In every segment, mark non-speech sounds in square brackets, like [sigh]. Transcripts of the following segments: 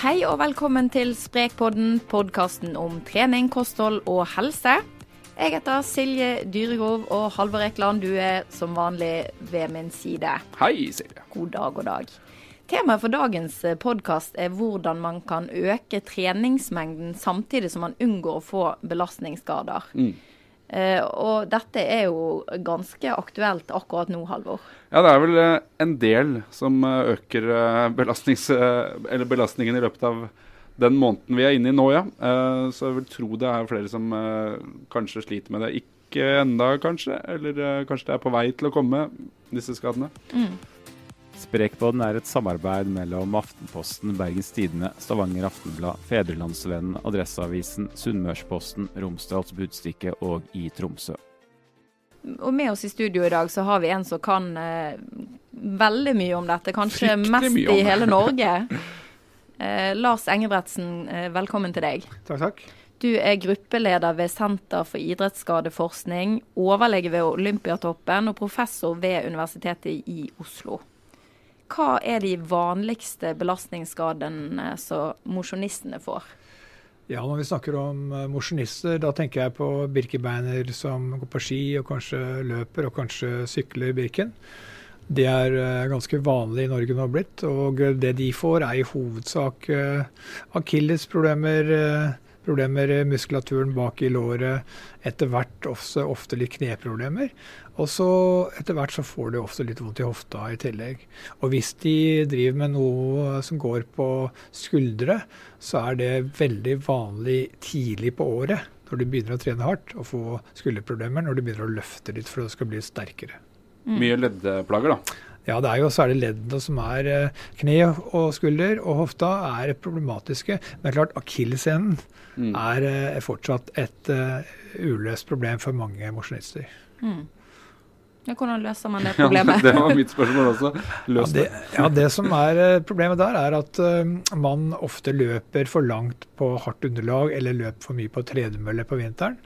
Hei og velkommen til Sprekpodden, podkasten om trening, kosthold og helse. Jeg heter Silje Dyregrov, og Halvor Ekland, du er som vanlig ved min side. Hei, Silje. God dag, god dag. Temaet for dagens podkast er hvordan man kan øke treningsmengden samtidig som man unngår å få belastningsskader. Mm. Eh, og dette er jo ganske aktuelt akkurat nå, Halvor. Ja, det er vel eh, en del som eh, øker belastningen i løpet av den måneden vi er inne i nå, ja. Eh, så jeg vil tro det er flere som kanskje sliter med det. Ikke enda, kanskje. Eller kanskje det er på vei til å komme, disse skadene. Sprekpodden er et samarbeid mellom Aftenposten, Bergens Tidende, Stavanger Aftenblad, Fedrelandsvennen, Adresseavisen, Sunnmørsposten, Romsdals Budstikke og i Tromsø. Og med oss i studio i dag så har vi en som kan eh, veldig mye om dette, kanskje Fryktelig mest i hele Norge. [laughs] Eh, Lars Engebretsen, eh, velkommen til deg. Takk, takk. Du er gruppeleder ved Senter for idrettsskadeforskning, overlege ved Olympiatoppen og professor ved Universitetet i Oslo. Hva er de vanligste belastningsskadene som mosjonistene får? Ja, Når vi snakker om eh, mosjonister, da tenker jeg på birkebeiner som går på ski og kanskje løper og kanskje sykler Birken. Det er eh, ganske vanlig i Norge nå blitt. Og eh, det de får, er i hovedsak akillesproblemer, eh, problemer i muskulaturen bak i låret, etter hvert også ofte litt kneproblemer. Og så etter hvert så får de ofte litt vondt i hofta i tillegg. Og hvis de driver med noe som går på skuldre, så er det veldig vanlig tidlig på året, når de begynner å trene hardt, og få skulderproblemer når de begynner å løfte litt for at det skal bli sterkere. Mye leddplager, da. Ja, det er jo særlig leddene som er eh, kne og skulder og hofta er problematiske. Men klart, akilleshælen Mm. er eh, fortsatt et eh, uløst problem for mange mosjonister. Mm. Ja, hvordan løser man det [laughs] problemet? Ja, det var mitt spørsmål også. Ja Løs det, det. ja, det som er problemet der, er at uh, man ofte løper for langt på hardt underlag, eller løper for mye på tredemølle på vinteren.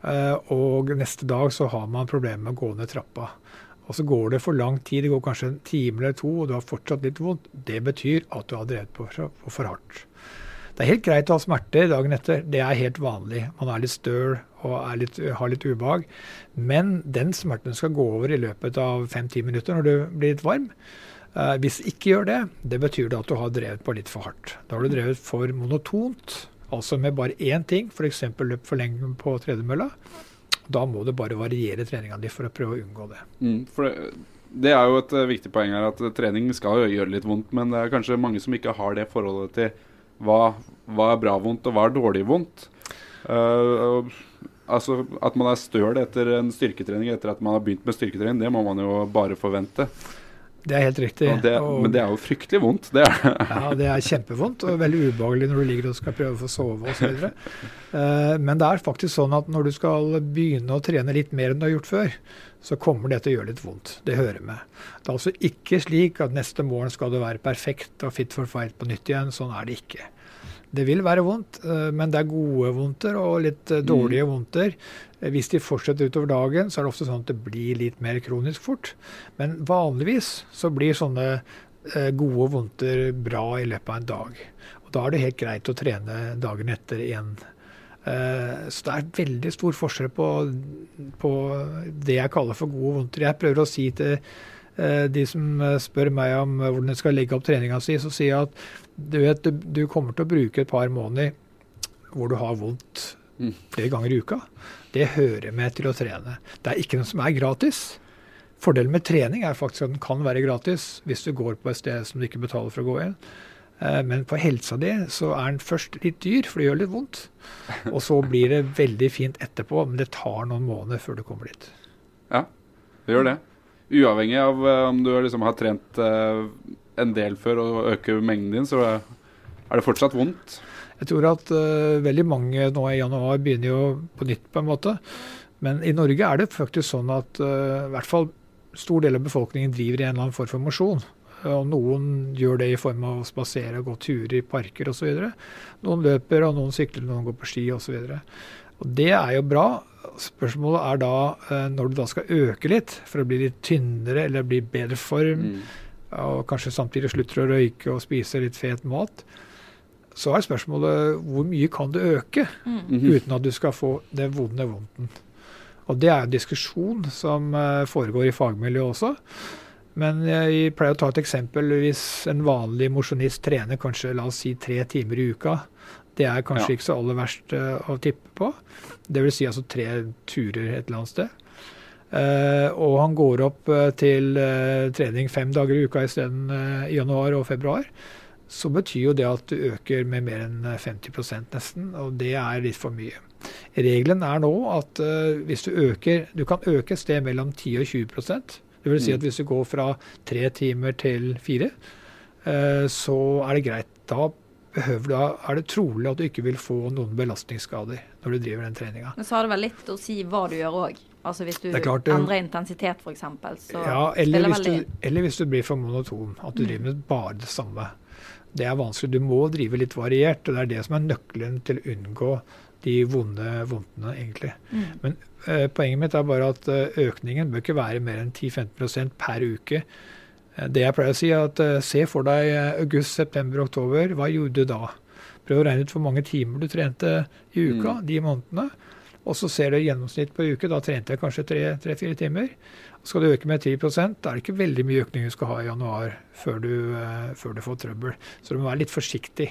Uh, og neste dag så har man problemer med å gå ned trappa. Og så går det for lang tid, det går kanskje en time eller to, og du har fortsatt litt vondt. Det betyr at du har drevet på for, hardt. Det er helt greit å ha smerter dagen etter, det er helt vanlig. Man er litt støl og litt, har litt ubehag. Men den smerten skal gå over i løpet av fem-ti minutter når du blir litt varm. hvis hvis ikke gjør det, det betyr det at du har drevet på litt for hardt. Da har du drevet for monotont, altså med bare én ting, f.eks. løp for lenge på tredemølla. Da må du bare variere treninga di for å prøve å unngå det. Mm, for det, det er jo et eh, viktig poeng her at eh, trening skal gjøre litt vondt, men det er kanskje mange som ikke har det forholdet til hva, hva er bra vondt og hva er dårlig vondt. Uh, altså At man er støl etter en styrketrening etter at man har begynt med styrketrening, det må man jo bare forvente. Det er helt riktig. Det, Og- men det er jo fryktelig vondt. Det er. Ja, det er kjempevondt og veldig ubehagelig når du ligger og skal prøve å få sove osv. Uh, men det er faktisk sånn at når du skal begynne å trene litt mer enn du har gjort før, så kommer det til å gjøre litt vondt. Det hører med. Det er altså ikke slik at neste morgen skal du være perfekt og fit for fight på nytt igjen. Sånn er det ikke. Det vil være vondt, eh, men det er gode vondter og litt dårlige dårlige vondter. Eh, Hvis de fortsetter utover dagen, så er det ofte sånn at det blir litt mer kronisk fort. Men vanligvis så blir sånne eh, gode vondter bra i løpet av en dag. Og da er det helt greit å trene dagen etter igjen. Eh, Så det er veldig stor forskjell på, på det jeg kaller for gode vondter. Jeg prøver å si til eh, de som eh, spør meg om eh, hvordan de skal legge opp treninga si, så sier jeg at du vet, du, kommer til å bruke et par måneder hvor du har vondt Mm. flere ganger i uka. Det hører med til å trene. Det er ikke noe som er gratis. Fordelen med trening er faktisk at den kan være gratis hvis du går på et sted som du ikke betaler for å gå inn. Eh, Men på helsa di så er den først litt dyr, for det gjør litt vondt. [laughs] Og så blir det veldig fint etterpå, men det tar noen måneder før du kommer dit. Ja, det gjør det. Uavhengig av eh, om du liksom har trent eh, en del før og øker mengden din, så er det fortsatt vondt. Jeg tror at uh, veldig mange nå i januar begynner jo på nytt, på en måte. Men i Norge er det faktisk sånn at uh, i hvert fall stor del av befolkningen driver i en eller annen form for mosjon. Og noen gjør det i form av å spasere og gå turer i parker osv. Noen løper, og noen sykler, noen går på ski osv. Og det er jo bra. Spørsmålet er da, eh, når du da skal øke litt for å bli litt tynnere eller bli i bedre form, Mm. og kanskje samtidig slutter å røyke og spise litt fet mat, Så er spørsmålet hvor mye kan du øke mm. uten at du skal få det vonde vondten. Og det er en diskusjon som eh, foregår i fagmiljøet også. Men jeg pleier å ta et eksempel. Hvis en vanlig mosjonist trener kanskje la oss si tre timer i uka, det er kanskje Ja. ikke så aller verst eh, å tippe på. Det vil si altså tre turer et eller annet sted. Uh, og han går opp eh, til uh, trening fem dager i uka isteden uh, i januar og februar. Så betyr jo det at du øker med mer enn eh, 50% nesten, og det er litt for mye. Regelen er nå at hvis du øker Du kan øke et sted mellom 10 og 20% Det vil si Mm. at hvis du går fra tre timer til fire, så er det greit. Da, behøver, du- er det trolig at du ikke vil få noen belastningsskader når du driver den treninga. Men så har det vel litt å si hva du gjør òg. Altså hvis du klart endrer intensitet f.eks., så Ja, eller hvis, du, eller hvis du blir for monoton, at du Mm. driver med bare det samme. Det er vanskelig. Du må drive litt variert, og det er det som er nøkkelen til å unngå de vonde vondtene, egentlig. Mm. Eh, poenget mitt er bare at eh, økningen bør ikke være mer enn 10-15% per uke. Eh, det jeg pleier å si, er at eh, se for deg eh, august, september, oktober. Hva gjorde du da? Prøv å regne ut hvor mange timer du trente i uka Mm. de månedene. Og så ser du gjennomsnitt på uke. Da trente jeg kanskje tre-fire timer. Skal du øke med 10% da er det ikke veldig mye økning du skal ha i januar før du, før du får trøbbel. Så du må være litt forsiktig.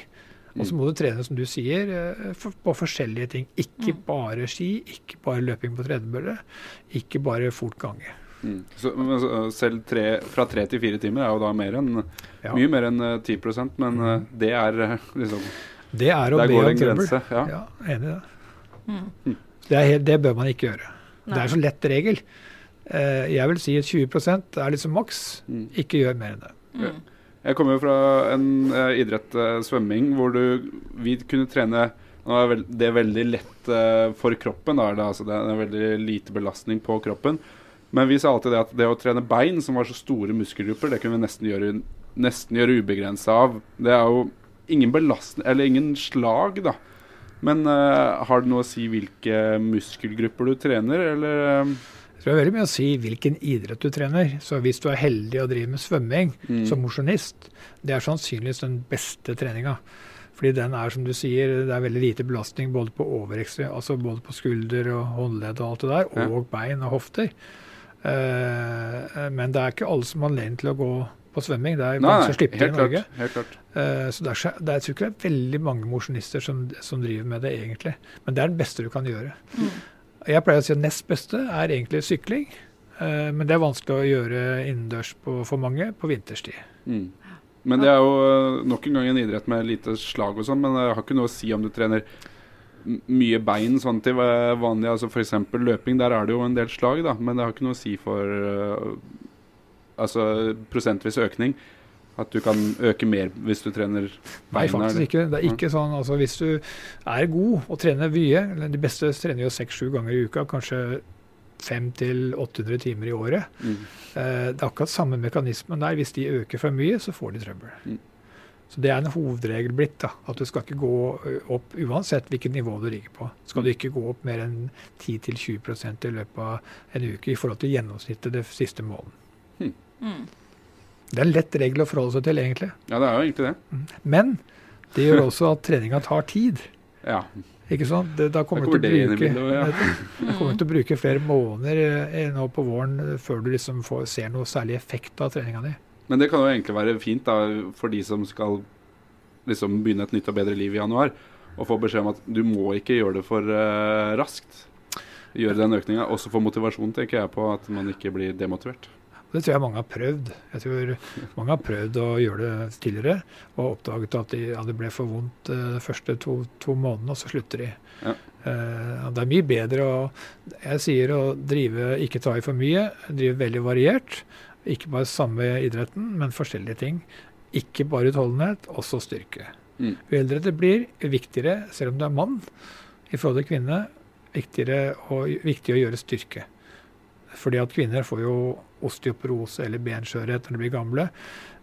Og så Mm. må du trene, som du sier, for, på forskjellige ting. Ikke Mm. bare ski, ikke bare løping på tredemølle, ikke bare fort gange. Mm. Så, men selv tre, fra tre til fire timer er jo da mer enn, Ja. mye mer enn eh, 10 men eh, det er eh, liksom Det er å be går om en trøbbel. Ja. Ja, enig i det. Mm. Det, er helt, det bør man ikke gjøre. Nei. Det er så lett regel. Uh, jeg vil si at 20 er liksom maks. Mm. Ikke gjør mer enn det. Mm. Jeg kommer jo fra en uh, idrett, uh, svømming, hvor du Vi kunne trene Nå er vel, det veldig lett uh, for kroppen. Da, det, altså, det er en veldig lite belastning på kroppen. Men vi sa alltid det at det å trene bein, som var så store muskelgrupper, det kunne vi nesten gjøre, nesten gjøre ubegrensa av. Det er jo ingen belastning Eller ingen slag, da. Men uh, har det noe å si hvilke muskelgrupper du trener, eller eh, Jeg tror det er veldig mye å si hvilken idrett du trener. Så hvis du er heldig og driver med svømming mm, som mosjonist, det er sannsynligvis den beste treninga. Fordi den er, som du sier, det er veldig lite belastning både på altså både på skulder og håndledd og alt det der, Ja. og bein og hofter. Eh, men det er ikke alle som har anledning til å gå på svømming. Det er Nei, vanskelig å slippe til i Norge. klart. Helt klart. Eh, så det er, det er, jeg tror ikke det er veldig mange mosjonister som, som driver med det, egentlig. Men det er det beste du kan gjøre. Mm. Jeg pleier å si at nest beste er egentlig sykling. eh, men det er vanskelig å gjøre innendørs for mange på vinterstid. Mm. Men det er jo nok en gang en idrett med lite slag og sånn, men det har ikke noe å si om du trener mye bein sånn til vanlig, altså f.eks. løping, der er det jo en del slag, da, men det har ikke noe å si for uh, altså prosentvis økning. At du kan øke mer hvis du trener beina? Nei, faktisk ikke. Det er ikke sånn, altså Hvis du er god og trener mye eller De beste trener jo seks-sju ganger i uka, kanskje 500-800 timer i året. Mm. Eh, det er akkurat samme mekanismen der. Hvis de øker for mye, så får de trøbbel. Mm. Så Det er en hovedregel blitt. da, At du skal ikke gå opp uansett hvilket nivå du ligger på. Skal du ikke gå opp mer enn 10-20% i løpet av en uke i forhold til gjennomsnittet det siste måneden. Mm. Det er en lett regel å forholde seg til, egentlig. Ja, det er jo egentlig det. Men det gjør også at treninga tar tid. Ja. Ikke sant? Det, da kommer du til å bruke, ja. [laughs] da til å bruke flere måneder eh, nå på våren før du liksom får, ser noe særlig effekt av treninga di. Men det kan jo egentlig være fint da, for de som skal liksom begynne et nytt og bedre liv i januar, å få beskjed om at du må ikke gjøre det for uh, raskt. Gjøre den økninga. Også for motivasjon, tenker jeg på, at man ikke blir demotivert. Det tror jeg mange har prøvd. Jeg tror mange har prøvd å gjøre det tidligere og oppdaget at det ja, det ble for vondt eh, de første to, to månedene, og så slutter de. Ja. Uh, det er mye bedre å Jeg sier å drive, ikke ta i for mye, drive veldig variert. Ikke bare samme idretten, men forskjellige ting. Ikke bare utholdenhet, også styrke. Mm. Jo eldre det blir, jo viktigere, selv om du er mann, i forhold til kvinne, viktigere og, viktig å gjøre styrke. Fordi at kvinner får jo osteoporose eller benskjørhet når de blir gamle.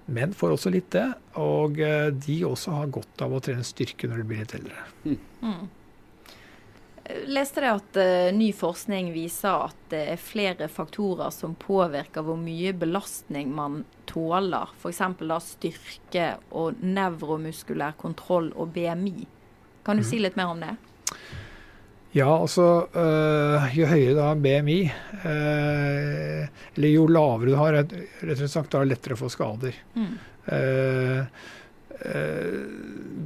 Menn får også litt det, og eh, de også har godt av å trene styrke når de blir litt eldre. Mm. Leste det at uh, ny forskning viser at det er flere faktorer som påvirker hvor mye belastning man tåler f.eks. da styrke og nevromuskulær kontroll og BMI. Kan du mm. si litt mer om det? Ja, altså øh, jo høyere da BMI, øh, eller jo lavere du har, rett og slett, sagt, da er det lettere å få skader. Mm. Eh, eh,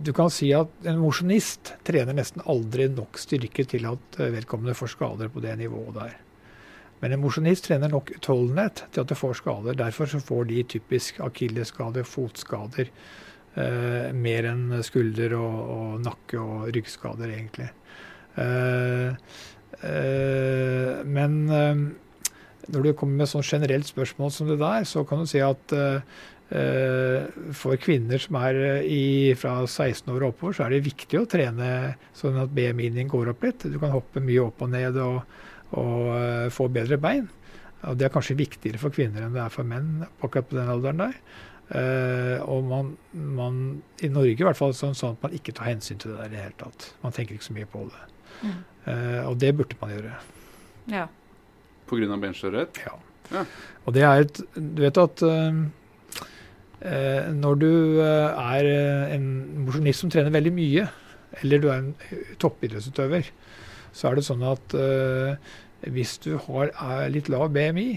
du kan si at en mosjonist trener nesten aldri nok styrke til at eh, vedkommende får skader på det nivået der. Men en mosjonist trener nok utholdenhet til at det får skader. Derfor så får de typisk akilleskader, fotskader, eh, mer enn skulder og, og nakke- og ryggskader, egentlig. Eh, eh, men eh, når du kommer med sånn generelt spørsmål som det der, så kan du si at eh, eh, for kvinner som er eh, i, fra 16 år og oppover, så er det viktig å trene sånn at BMI-en din går opp litt. Du kan hoppe mye opp og ned og, og eh, få bedre bein. Og Det er kanskje viktigere for kvinner enn det er for menn akkurat på den alderen der. Eh, og man, man, i Norge i hvert fall sånn, sånn at man ikke tar hensyn til det der i det hele tatt. Man tenker ikke så mye på det. Mm. Eh, og det burde man gjøre. Ja. Pga. benskjørhet? Ja. Ja. Og det er et Du vet at eh, eh, når du eh, er eh, en mosjonist som trener veldig mye, eller du er en eh, toppidrettsutøver, så er det sånn at eh, hvis du har er litt lav BMI,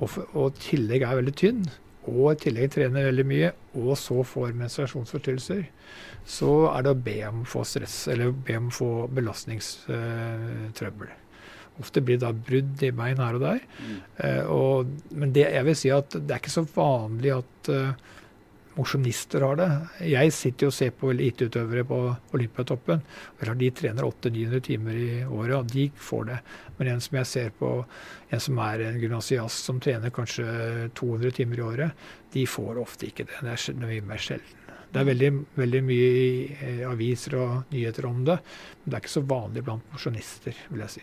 og, og tillegg er veldig tynn, og i tillegg trener veldig mye, og så får menstruasjonsforstyrrelser, så er det å be om å få stress, eller be om å få belastningstrøbbel. Ofte blir det da brudd i bein her og der. Mm. Eh, og, men det, jeg vil si at det er ikke så vanlig at uh, mosjonister har det. Jeg sitter jo og ser på eliteutøvere på Olympiatoppen. De trener 800-900 timer i året, og de får det. Men en som jeg ser på, en som er en gymnasiast som trener kanskje 200 timer i året, de får ofte ikke det. Det er mye mer sjelden. Det er veldig, veldig mye i eh, aviser og nyheter om det, men det er ikke så vanlig blant mosjonister, vil jeg si.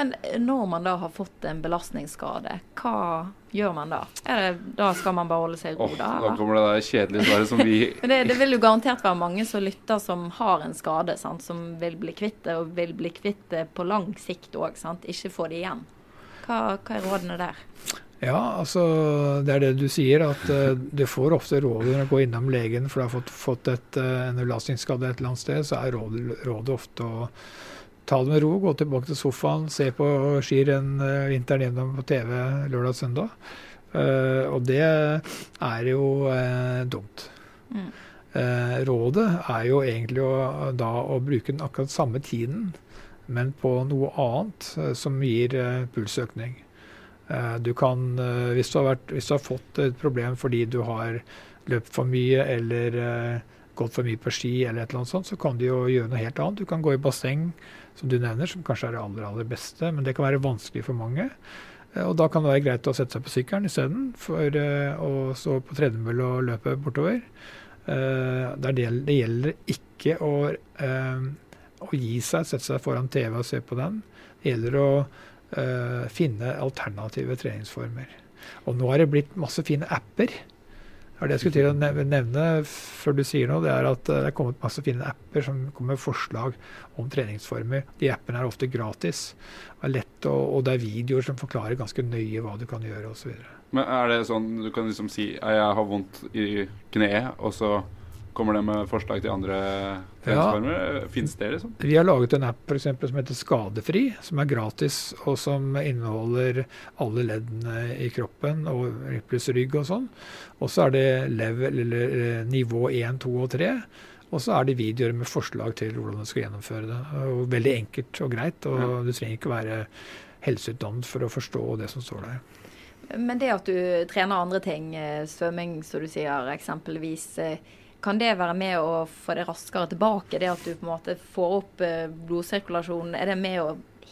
Men når man da har fått en belastningsskade, hva gjør man da? Er det, da skal man bare holde seg i ro, oh, da? da kommer det der kjedelige svaret som vi [laughs] Men det, det vil jo garantert være mange som lytter som har en skade, sant? som vil bli kvitt det, og vil bli kvitt det på lang sikt òg. Ikke få det igjen. Hva, hva er rådene der? Ja, altså det er det du sier, at uh, du får ofte råd når du går innom legen for du har fått, fått et, uh, en belastningsskade et eller annet sted, så er rådet, rådet ofte å ta det med ro, gå tilbake til sofaen, se på skirenn uh, vinteren gjennom på TV lørdag og søndag. Uh, og det er jo uh, dumt. Mm. Uh, rådet er jo egentlig å, da å bruke den akkurat samme tiden, men på noe annet eh, som gir eh, pulsøkning. Eh, Du kan, eh, hvis, du har vært, hvis du har fått et problem fordi du har løpt for mye eller eh, gått for mye på ski, eller et eller annet sånt, så kan du jo gjøre noe helt annet. Du kan gå i basseng, som du nevner, som kanskje er det aller, aller beste, men det kan være vanskelig for mange. Eh, Og da kan det være greit å sette seg på sykkelen isteden, for eh, å stå på tredemølle og løpe bortover. Eh, Det, er gjelder ikke å, å gi seg, sette seg foran TV og se på den. Det gjelder å finne alternative treningsformer. Og nå har det blitt masse fine apper. Det jeg skulle til å nevne før du sier noe. Det er at eh, det er kommet masse fine apper som kommer med forslag om treningsformer. De appene er ofte gratis. Er lett, og, det er videoer som forklarer ganske nøye hva du kan gjøre osv. Men er det sånn du kan liksom si «Ja, jeg har vondt i kneet, og så Kommer det med forslag til andre treningsformer? Ja. Fins det, liksom? Vi har laget en app for eksempel, som heter Skadefri, som er gratis, og som inneholder alle leddene i kroppen, og pluss rygg og sånn. Og så er det level, eller eh, nivå 1, 2 og 3. Og så er det videoer med forslag til hvordan du skal gjennomføre det. Og veldig enkelt og greit. Og ja. du trenger ikke være helseutdannet for å forstå det som står der. Men det at du trener andre ting, eh, svømming som du sier eksempelvis, eh, kan det være med å få det raskere tilbake? Det at du på en måte får opp eh, blodsirkulasjonen, er det med å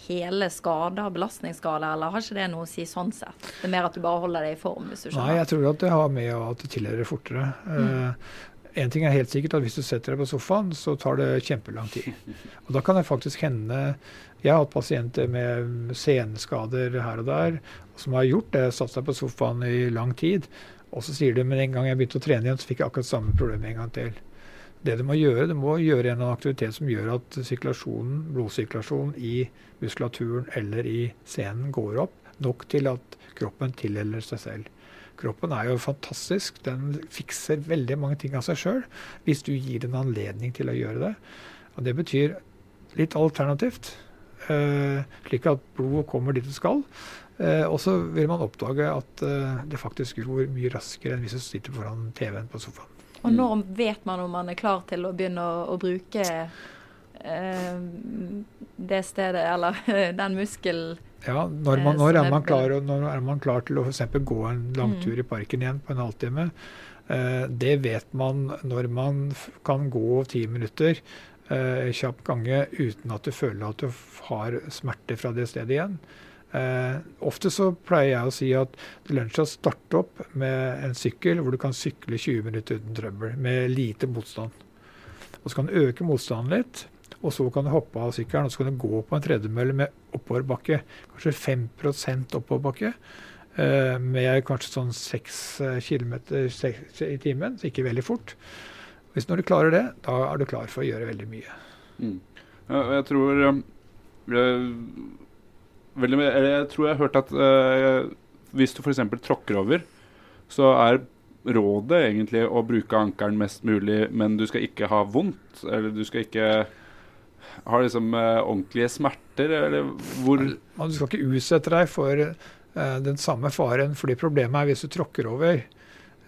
hele skader, belastningsskader, eller har ikke det noe å si sånn sett? Det er mer at du bare holder deg i form, hvis du skjønner? Nei, jeg tror at det har med at det tilhører fortere. Mm. En ting er helt sikkert at Hvis du setter deg på sofaen, så tar det kjempelang tid. Og Da kan det faktisk hende Jeg har hatt pasienter med seneskader her og der som har gjort det, satt seg på sofaen i lang tid. Og så sier de men en gang jeg begynte å trene igjen, så fikk jeg akkurat samme problem en gang til. Det du må gjøre, du må gjøre en aktivitet som gjør at sirkulasjonen, blodsirkulasjonen i muskulaturen eller i scenen går opp nok til at kroppen tilheller seg selv. Kroppen er jo fantastisk. Den fikser veldig mange ting av seg sjøl hvis du gir den anledning til å gjøre det. Og Det betyr litt alternativt, uh, slik at blodet kommer dit det skal. Uh, og så vil man oppdage at uh, det faktisk gror mye raskere enn hvis du sitter foran TV-en på sofaen. Og når vet man om man er klar til å begynne å, å bruke det stedet, eller [laughs] den muskelen? Ja, når, man, når, er man klar, når er man klar til å for gå en langtur mm. i parken igjen på en halvtime? Eh, det vet man når man kan gå ti minutter eh, kjapp gange uten at du føler at du har smerte fra det stedet igjen. Eh, ofte så pleier jeg å si at det lønner seg å starte opp med en sykkel hvor du kan sykle 20 minutter uten trøbbel, med lite motstand. Og så kan du øke motstanden litt. Og så kan du hoppe av sykkelen og så kan du gå på en tredemølle med oppoverbakke. Kanskje 5% oppoverbakke. Eh, med kanskje sånn 6 eh, km i timen, så ikke veldig fort. Hvis når du klarer det, da er du klar for å gjøre veldig mye. Mm. Jeg tror eh, veldig, jeg tror jeg har hørt at uh, hvis du f.eks. tråkker over, så er rådet egentlig å bruke ankelen mest mulig, men du skal ikke ha vondt. Eller du skal ikke ha liksom uh, ordentlige smerter, eller hvor Du skal ikke utsette deg for uh, den samme faren, fordi problemet er hvis du tråkker over.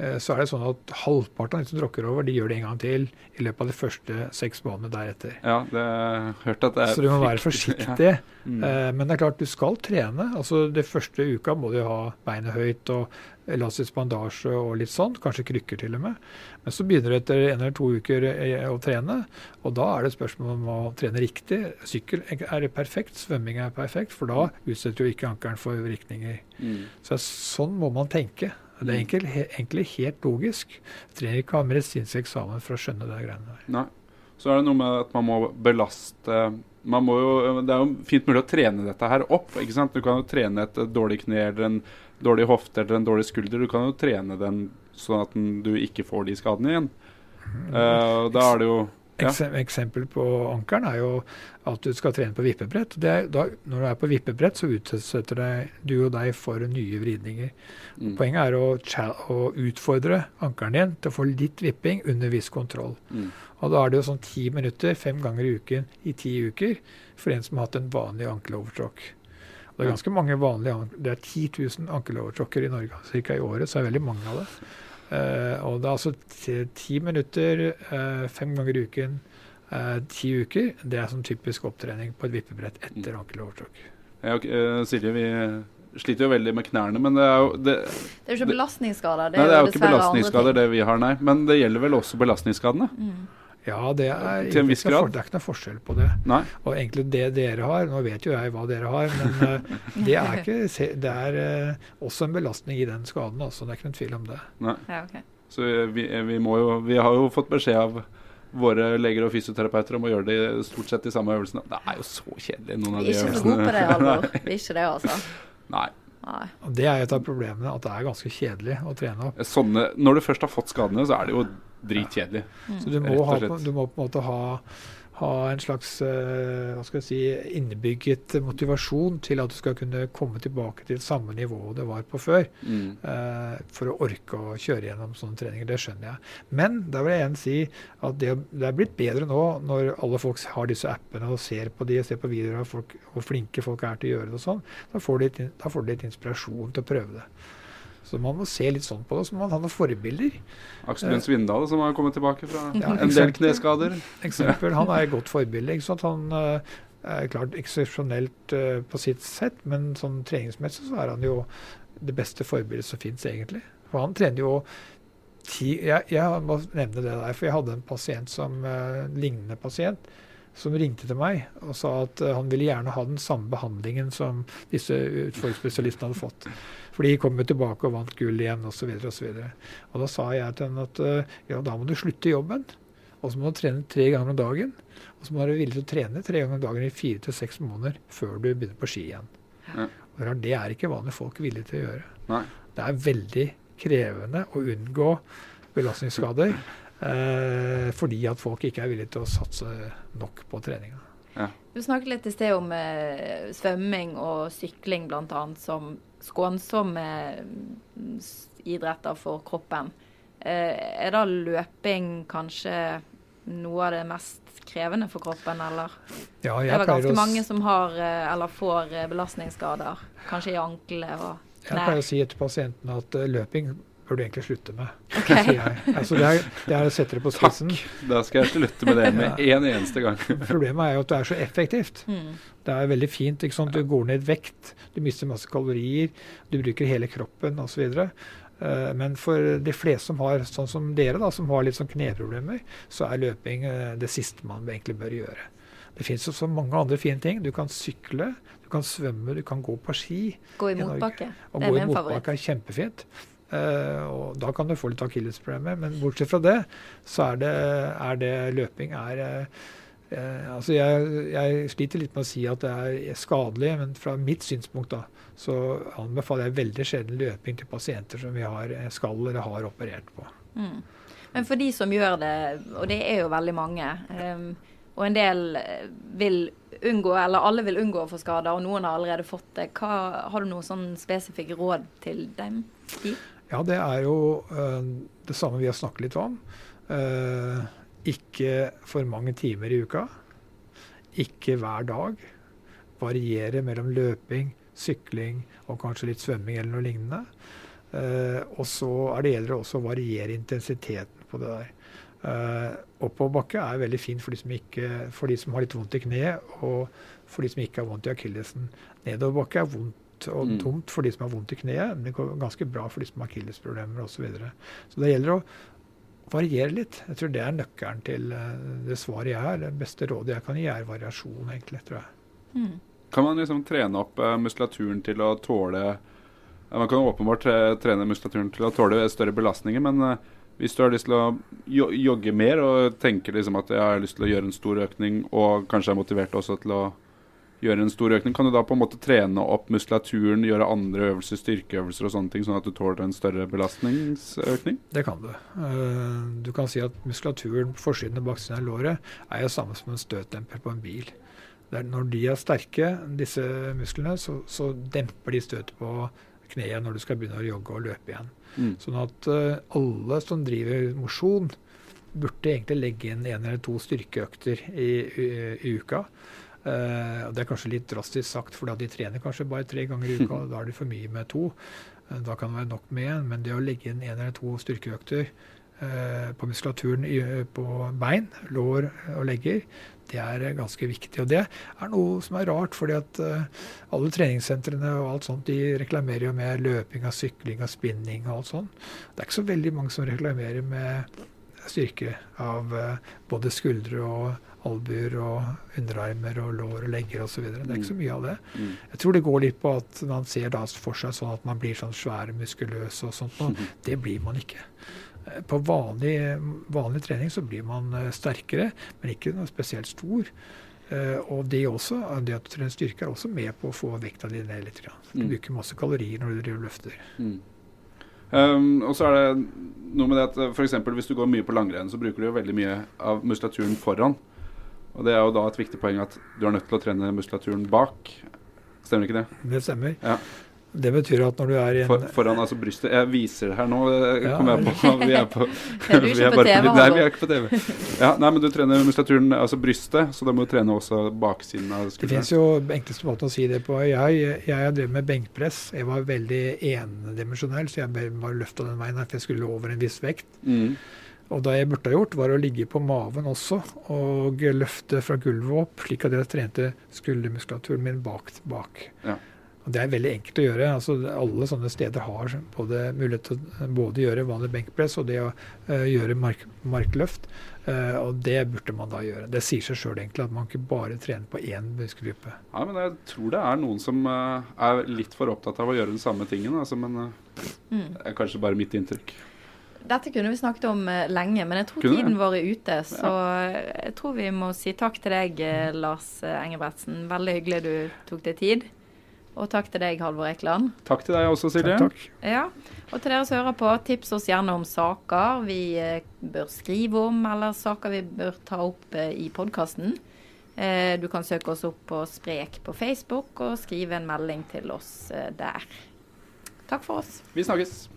Uh, så er det sånn at halvparten av de som tråkker over, de gjør det en gang til i løpet av de første seks månedene deretter. Ja, det har hørt at det er Så du må være forsiktig. [laughs] Ja. Mm. men det er klart, du skal trene. Altså, Det første uka må du ha beinet høyt og elastisk bandasje og litt sånn, kanskje krykker til og med. Men så begynner du etter en eller to uker eh, å trene, og da er det spørsmål om å trene riktig. Sykkel er perfekt, svømming er perfekt, for da utsetter du ikke ankelen for virkninger. Mm. Så sånn må man tenke. Det er egentlig, egentlig, egentlig helt logisk. Jeg trenger ikke ha medisinsk eksamen for å skjønne det greiene der. Nei. Så er det noe med at man må belaste man må jo, Det er jo fint mulig å trene dette her opp. ikke sant? Du kan jo trene et dårlig kne eller en dårlig hofte eller en dårlig skulder. Du kan jo trene den sånn at du ikke får de skadene igjen. Uh, da er det jo ja. Eksempel på ankelen er jo at du skal trene på vippebrett. Er, da, når du er på vippebrett, så utsetter deg, du og deg for nye vridninger. Mm. Poenget er å, å, utfordre ankelen din til å få litt vipping under viss kontroll. Mm. Og Da er det jo sånn ti minutter fem ganger i uken i ti uker for en som har hatt en vanlig ankelovertråkk. Det er ganske mange vanlige Det er 10 000 ankelovertråkker i Norge ca. i året, så er det veldig mange av det. Uh, og det er altså ti minutter uh, fem ganger i uken, uh, ti uker. Det er sånn typisk opptrening på et vippebrett etter mm. ankelovertråkk. Ja, okay, Silje, vi sliter jo veldig med knærne, men det er jo Det, det er jo ikke belastningsskader. Det nei, det er jo ikke belastningsskader det vi har, nei. Men det gjelder vel også belastningsskadene? Mm. Ja, det er, til en viss grad. det er ikke noe forskjell på det. Nei. Og egentlig det dere har Nå vet jo jeg hva dere har, men uh, [laughs] det er, ikke, det er uh, også en belastning i den skaden. Altså, det er ikke noen tvil om det. Nei. Ja, okay. Så vi, vi, må jo Vi har jo fått beskjed av våre leger og fysioterapeuter om å gjøre det stort sett de samme øvelsene. Det er jo så kjedelig, noen av de øvelsene. Vi er ikke så gode på det, Alvor. [laughs] Vi er ikke det, altså. Nei. Nei. Det er et av problemene, at det er ganske kjedelig å trene opp. Sånne, når du først har fått skadene, så er det jo dritkjedelig. Ja. Mm. Så du må, ha, du må, på en måte ha, ha en slags eh, hva skal jeg si, innebygget motivasjon til at du skal kunne komme tilbake til samme nivå det var på før. Mm. Uh, for å orke å kjøre gjennom sånne treninger. Det skjønner jeg. Men da vil jeg igjen si at det, det er blitt bedre nå når alle folk har disse appene og ser på de, og ser på videoer av folk, hvor flinke folk er til å gjøre det og sånn. Da får de litt, da får de litt inspirasjon til å prøve det. Så man må se litt sånn på det. Så må man ha noen forbilder. Aksel Lund Svindal som har kommet tilbake fra Ja, en del kneskader. eksempel. Han er et godt forbilde. ikke sant? Han eh, er klart eksepsjonelt eh, på sitt sett, men sånn treningsmessig så er han jo det beste forbildet som fins, egentlig. For han trener jo ti jeg, jeg må nevne det der, for jeg hadde en pasient som uh, lignende pasient. Som ringte til meg og sa at eh, han ville gjerne ha den samme behandlingen som disse utfordringsspesialistene hadde fått. For de kom jo tilbake og vant gull igjen osv. Og, så videre. og da sa jeg til henne at eh, ja, da må du slutte jobben. Og så må du trene tre ganger om dagen. Og så må du være villig til å trene tre ganger om dagen i fire til seks måneder før du begynner på ski igjen. Ja. Og det er ikke vanlige folk villige til å gjøre. Nei. Det er veldig krevende å unngå belastningsskader fordi at folk ikke er villige til å satse nok på treninga. Du snakket litt i sted om eh, svømming og sykling bl.a. som skånsomme mm, idretter for kroppen. Eh, er da løping kanskje noe av det mest krevende for kroppen, eller? Ja, Det var er vel ganske å mange som har eh, eller får eh, belastningsskader. Kanskje i anklene og Jeg pleier å si til pasienten at eh, løping bør du egentlig slutte med. Okay. jeg. Altså, det, er, det er å sette det på Takk. Da skal jeg slutte med det med [laughs] en eneste gang. [laughs] Problemet er jo at det er så effektivt. Mm. Det er veldig fint. ikke sant? Du går ned vekt, du mister masse kalorier, du bruker hele kroppen osv. Uh, men for de fleste som har sånn som dere, da, som har litt sånn kneproblemer, så er løping eh, det siste man egentlig bør gjøre. Det finnes jo så mange andre fine ting. Du kan sykle, du kan svømme, du kan gå på ski. Gå i motbakke. Å Det gå i motbakke er kjempefint. Eh, og da kan du få litt akillesproblemer. Men bortsett fra det, så er det, er det løping er eh, eh, Altså jeg, jeg sliter litt med å si at det er skadelig, men fra mitt synspunkt da, så anbefaler jeg veldig sjelden løping til pasienter som vi har, skal eller har operert på. Mm. Men for de som gjør det, og det er jo veldig mange, um, og en del vil unngå, eller alle vil unngå å få skader, og noen har allerede fått det, hva, har du noen sånn spesifikke råd til dem? De? Ja, det er jo eh, det samme vi har snakket litt om. Eh, ikke for mange timer i uka. Ikke hver dag. Variere mellom løping, sykling og kanskje litt svømming eller noe lignende. Eh, og så er det gjelder også å variere intensiteten på det der. Uh, Oppoverbakke er veldig fint for de, som ikke, for de som har litt vondt i kneet, og for de som ikke har vondt i akillesen. Nedoverbakke er vondt og Mm. tungt for de som har vondt i kneet, men det går ganske bra for de som har akillesproblemer osv. Så, videre. så det gjelder å variere litt. Jeg tror det er nøkkelen til eh, det svaret jeg har. Det beste rådet jeg kan gi, er variasjon, egentlig, tror jeg. Mm. Kan man liksom trene opp eh, muskulaturen til å tåle Man kan åpenbart trene muskulaturen til å tåle større belastninger, men eh, hvis du har lyst til å jogge mer og tenker liksom at jeg har lyst til å gjøre en stor økning, og kanskje er motivert også til å gjøre en stor økning, kan du da på en måte trene opp muskulaturen, gjøre andre øvelser, styrkeøvelser og sånne ting, sånn at du tåler en større belastningsøkning? Det kan du. Eh, Du kan si at muskulaturen på forsiden og baksiden av låret er jo samme som en støtdemper på en bil. Når de er sterke, disse musklene, så, så demper de støtet på kneet når du skal begynne å jogge og løpe igjen. Mm. Sånn at eh, alle som driver mosjon, burde egentlig legge inn en eller to styrkeøkter i, i, i uka. Og Det er kanskje litt drastisk sagt, for de trener kanskje bare tre ganger i uka. [laughs] Da er det for mye med to. Uh, da kan det være nok med én. Men det å legge inn en eller to styrkeøkter uh, på muskulaturen i, på bein, lår og legger, det er ganske viktig. Og det er noe som er rart, fordi at alle treningssentrene og alt sånt, de reklamerer jo med løping og sykling og spinning og alt sånt. Det er ikke så veldig mange som reklamerer med styrke av både skuldre og albuer og underarmer og lår og legger osv. Det er ikke så mye av det. Mm. Jeg tror det går litt på at man ser da for seg sånn at man blir sånn svær, muskuløs og sånt. Og det blir man ikke. Eh, På vanlig, vanlig trening så blir man eh, sterkere, men ikke noe spesielt stor. Uh, og det, også, det at du trener styrke er også med på å få vekta di ned litt. grann. Du Mm. bruker masse kalorier når du driver løfter. Mm. Um, og så er det noe med det at eksempel hvis du går mye på langrenn, så bruker du jo veldig mye av muskulaturen foran. Og det er jo da et viktig poeng at du er nødt til å trene muskulaturen bak. Stemmer ikke det? Det stemmer. Ja. Det betyr at når du er i en For, foran altså brystet. Jeg viser det her nå. eh, Ja. Kommer jeg på. [laughs] Vi er på Er [laughs] vi er på bare TV, Nei, vi er ikke på TV. Ja, nei, men du trener muskulaturen, altså brystet, så da må du trene også baksiden av Det finnes jo enkleste måten å si det på. Jeg, jeg har drevet med benkpress. Jeg var veldig endimensjonell, så jeg bare- løfta den veien for jeg skulle over en viss vekt. Mm. Og det jeg burde ha gjort, var å ligge på maven også og løfte fra gulvet opp, slik at jeg trente skuldermuskulaturen min bak. bak. Ja. Og Det er veldig enkelt å gjøre. altså Alle sånne steder har både mulighet til å både gjøre vanlig benkpress og det å uh, gjøre mark, markløft. Uh, og det burde man da gjøre. Det sier seg sjøl egentlig at man ikke bare trener på én muskelgruppe. Ja, men jeg tror det er noen som uh, er litt for opptatt av å gjøre den samme tingen, altså, men Mm. det er kanskje bare mitt inntrykk. Dette kunne vi snakket om eh, lenge, men jeg tror Kunne tiden tiden vår er ute. Så ja. jeg tror vi må si takk til deg, eh, Lars eh, Engebretsen. Veldig hyggelig du tok deg tid. Og takk til deg, Halvor Ekeland. Takk til deg også, Silje. Takk, takk. Ja, og til dere som hører på, tips oss gjerne om saker vi eh, bør skrive om, eller saker vi bør ta opp eh, i podkasten. Eh, du kan søke oss opp på Sprek på Facebook og skrive en melding til oss eh, der. Takk for oss. Vi snakkes.